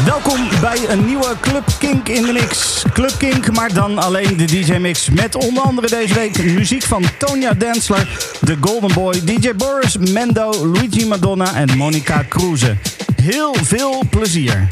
Welkom bij een nieuwe Club Kink in de mix. Club Kink, maar dan alleen de DJ-mix. Met onder andere deze week muziek van Tonya Densler, The Golden Boy, DJ Boris, Mendo, Luigi Madonna en Monica Kruse. Heel veel plezier.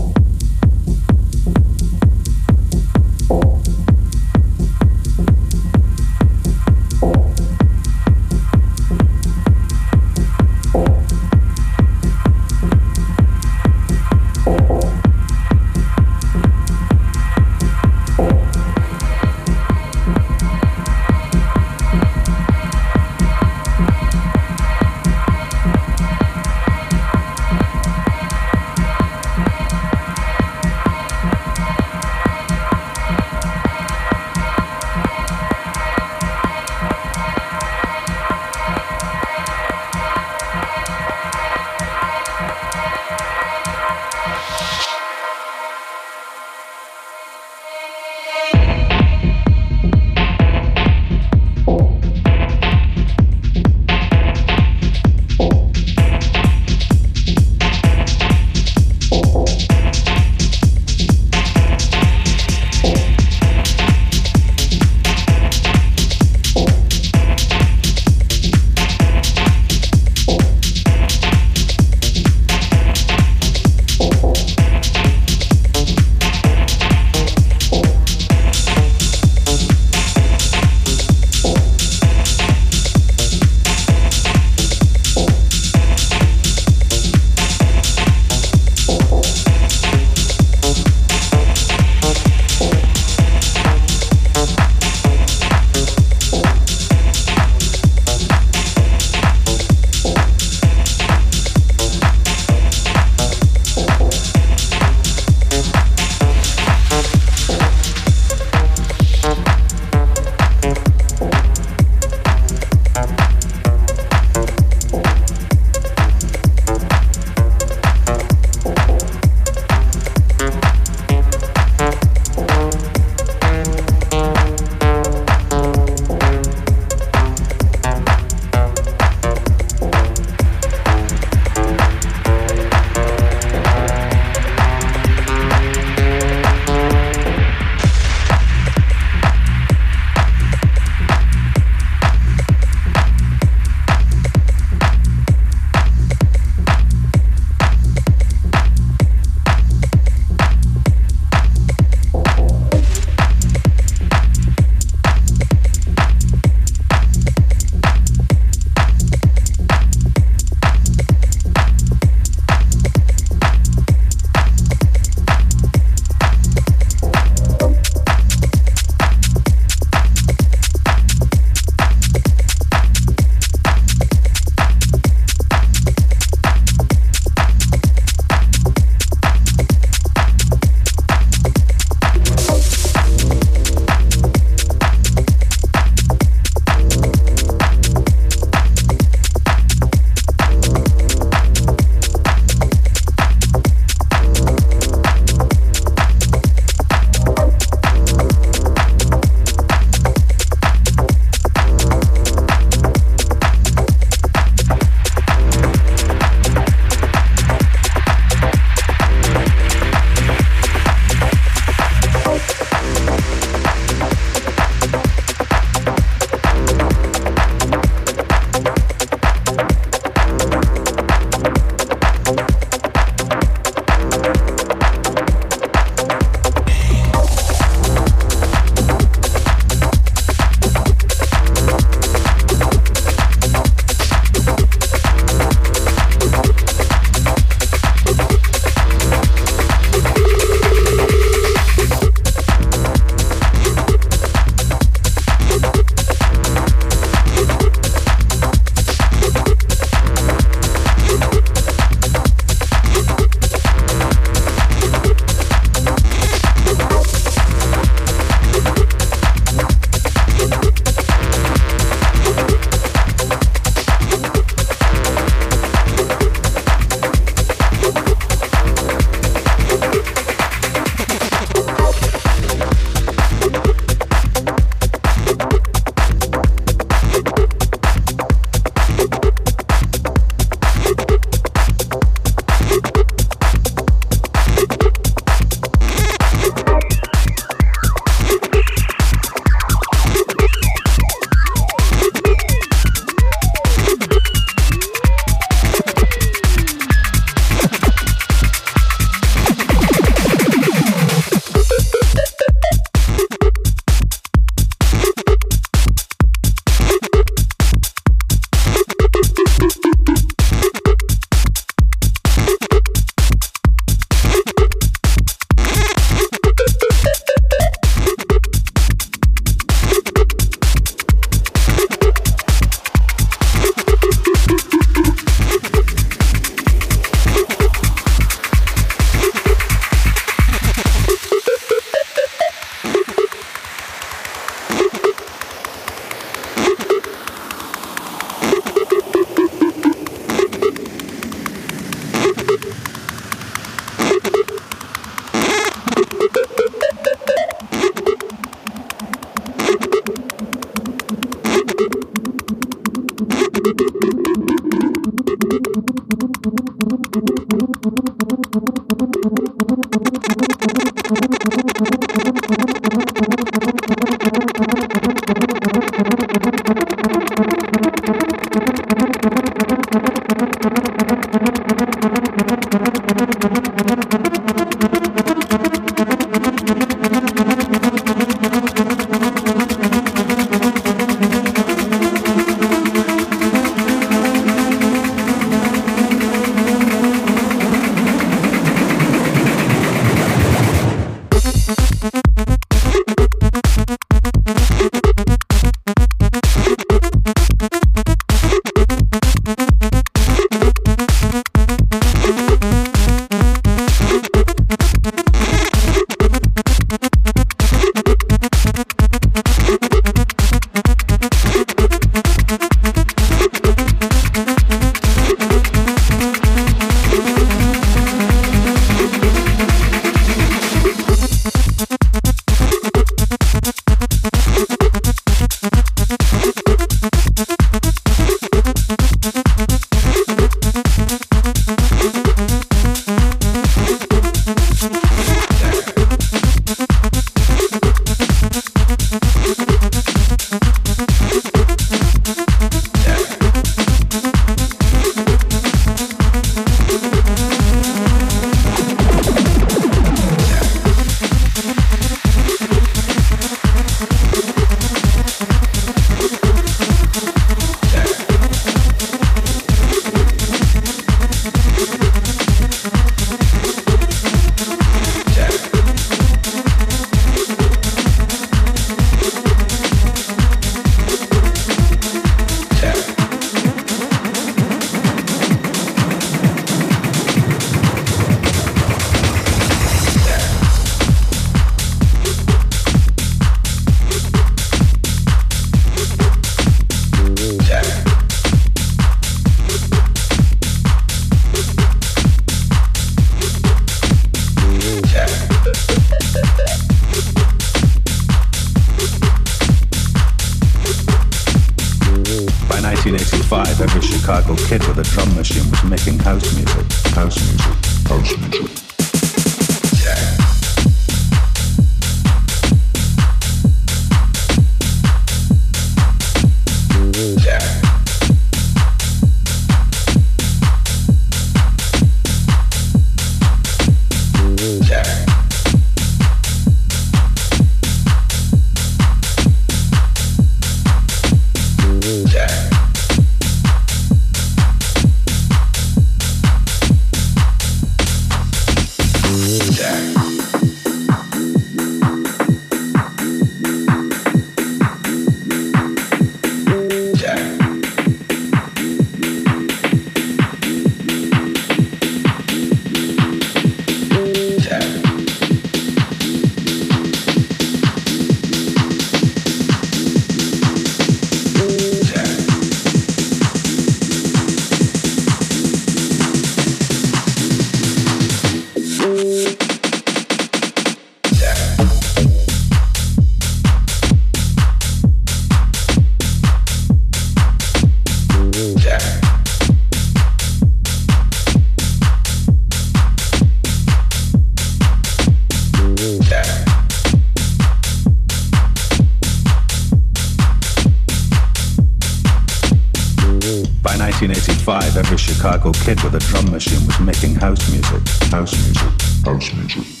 Chicago kid with a drum machine was making house music. House music. House music.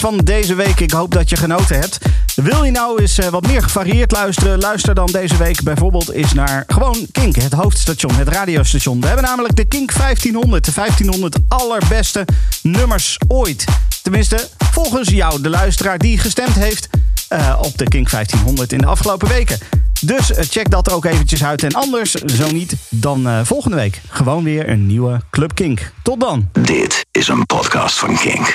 van deze week. Ik hoop dat je genoten hebt. Wil je nou eens eh, wat meer gevarieerd luisteren? Luister dan deze week bijvoorbeeld eens naar gewoon Kink, het hoofdstation, het radiostation. We hebben namelijk de Kink 1500, de 1500 allerbeste nummers ooit. Tenminste, volgens jou, de luisteraar die gestemd heeft eh, op de Kink 1500 in de afgelopen weken. Dus eh, check dat ook eventjes uit. En anders, zo niet, dan volgende week gewoon weer een nieuwe Club Kink. Tot dan. Dit is een podcast van Kink.